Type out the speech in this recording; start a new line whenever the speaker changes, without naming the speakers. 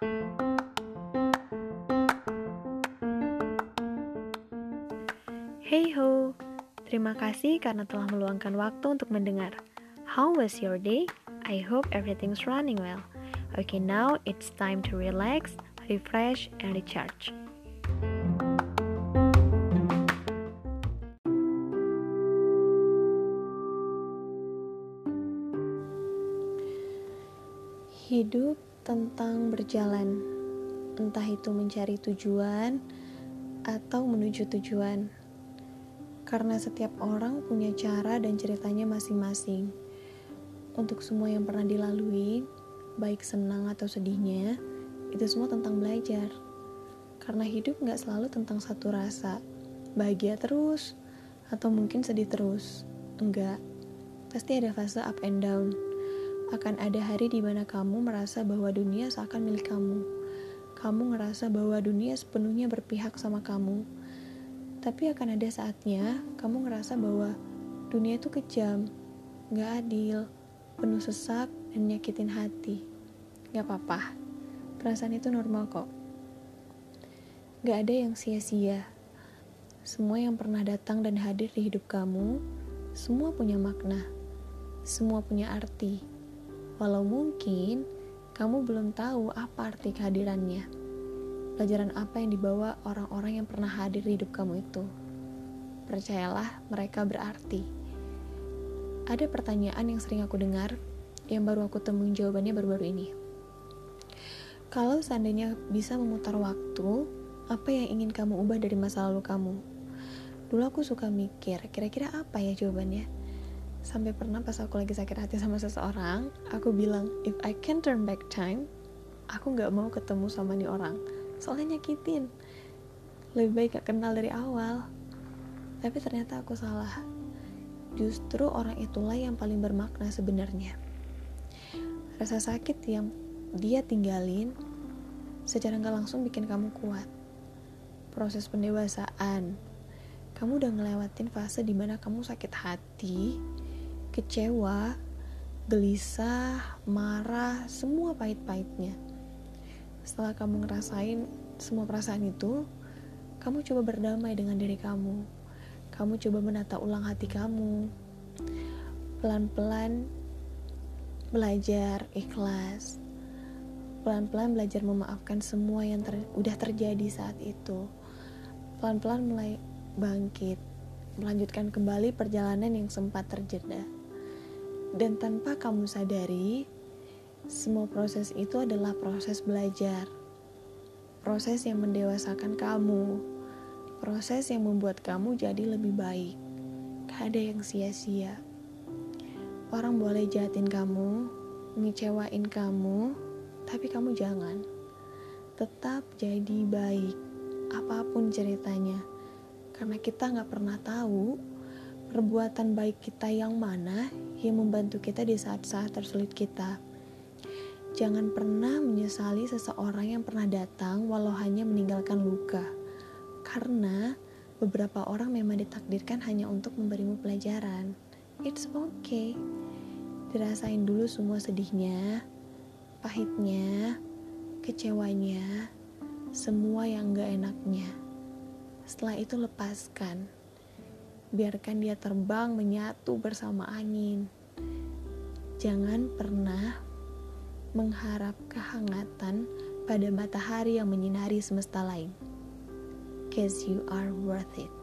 Hey ho, terima kasih karena telah meluangkan waktu untuk mendengar. How was your day? I hope everything's running well. Okay, now it's time to relax, refresh, and recharge. Hidup tentang berjalan, entah itu mencari tujuan atau menuju tujuan. Karena setiap orang punya cara dan ceritanya masing-masing. Untuk semua yang pernah dilalui, baik senang atau sedihnya, itu semua tentang belajar. Karena hidup nggak selalu tentang satu rasa, bahagia terus, atau mungkin sedih terus. Enggak, pasti ada fase up and down akan ada hari di mana kamu merasa bahwa dunia seakan milik kamu. Kamu ngerasa bahwa dunia sepenuhnya berpihak sama kamu. Tapi akan ada saatnya kamu ngerasa bahwa dunia itu kejam, gak adil, penuh sesak, dan nyakitin hati. Gak apa-apa, perasaan itu normal kok. Gak ada yang sia-sia. Semua yang pernah datang dan hadir di hidup kamu, semua punya makna, semua punya arti Walau mungkin kamu belum tahu apa arti kehadirannya. Pelajaran apa yang dibawa orang-orang yang pernah hadir di hidup kamu itu. Percayalah, mereka berarti. Ada pertanyaan yang sering aku dengar, yang baru aku temuin jawabannya baru-baru ini. Kalau seandainya bisa memutar waktu, apa yang ingin kamu ubah dari masa lalu kamu? Dulu aku suka mikir, kira-kira apa ya jawabannya? Sampai pernah pas aku lagi sakit hati sama seseorang aku bilang if I can turn back time aku nggak mau ketemu sama nih orang. Soalnya nyakitin. Lebih baik gak kenal dari awal. Tapi ternyata aku salah. Justru orang itulah yang paling bermakna sebenarnya. Rasa sakit yang dia tinggalin secara nggak langsung bikin kamu kuat. Proses pendewasaan. Kamu udah ngelewatin fase di mana kamu sakit hati kecewa, gelisah, marah, semua pahit-pahitnya. Setelah kamu ngerasain semua perasaan itu, kamu coba berdamai dengan diri kamu. Kamu coba menata ulang hati kamu. Pelan-pelan belajar ikhlas. Pelan-pelan belajar memaafkan semua yang ter udah terjadi saat itu. Pelan-pelan mulai bangkit, melanjutkan kembali perjalanan yang sempat terjeda. Dan tanpa kamu sadari, semua proses itu adalah proses belajar. Proses yang mendewasakan kamu. Proses yang membuat kamu jadi lebih baik. Gak ada yang sia-sia. Orang boleh jahatin kamu, ngecewain kamu, tapi kamu jangan. Tetap jadi baik, apa pun ceritanya. Karena kita gak pernah tahu perbuatan baik kita yang mana yang membantu kita di saat-saat tersulit kita. Jangan pernah menyesali seseorang yang pernah datang walau hanya meninggalkan luka. Karena beberapa orang memang ditakdirkan hanya untuk memberimu pelajaran. It's okay. Dirasain dulu semua sedihnya, pahitnya, kecewanya, semua yang gak enaknya. Setelah itu lepaskan biarkan dia terbang menyatu bersama angin. Jangan pernah mengharap kehangatan pada matahari yang menyinari semesta lain. Cause you are worth it.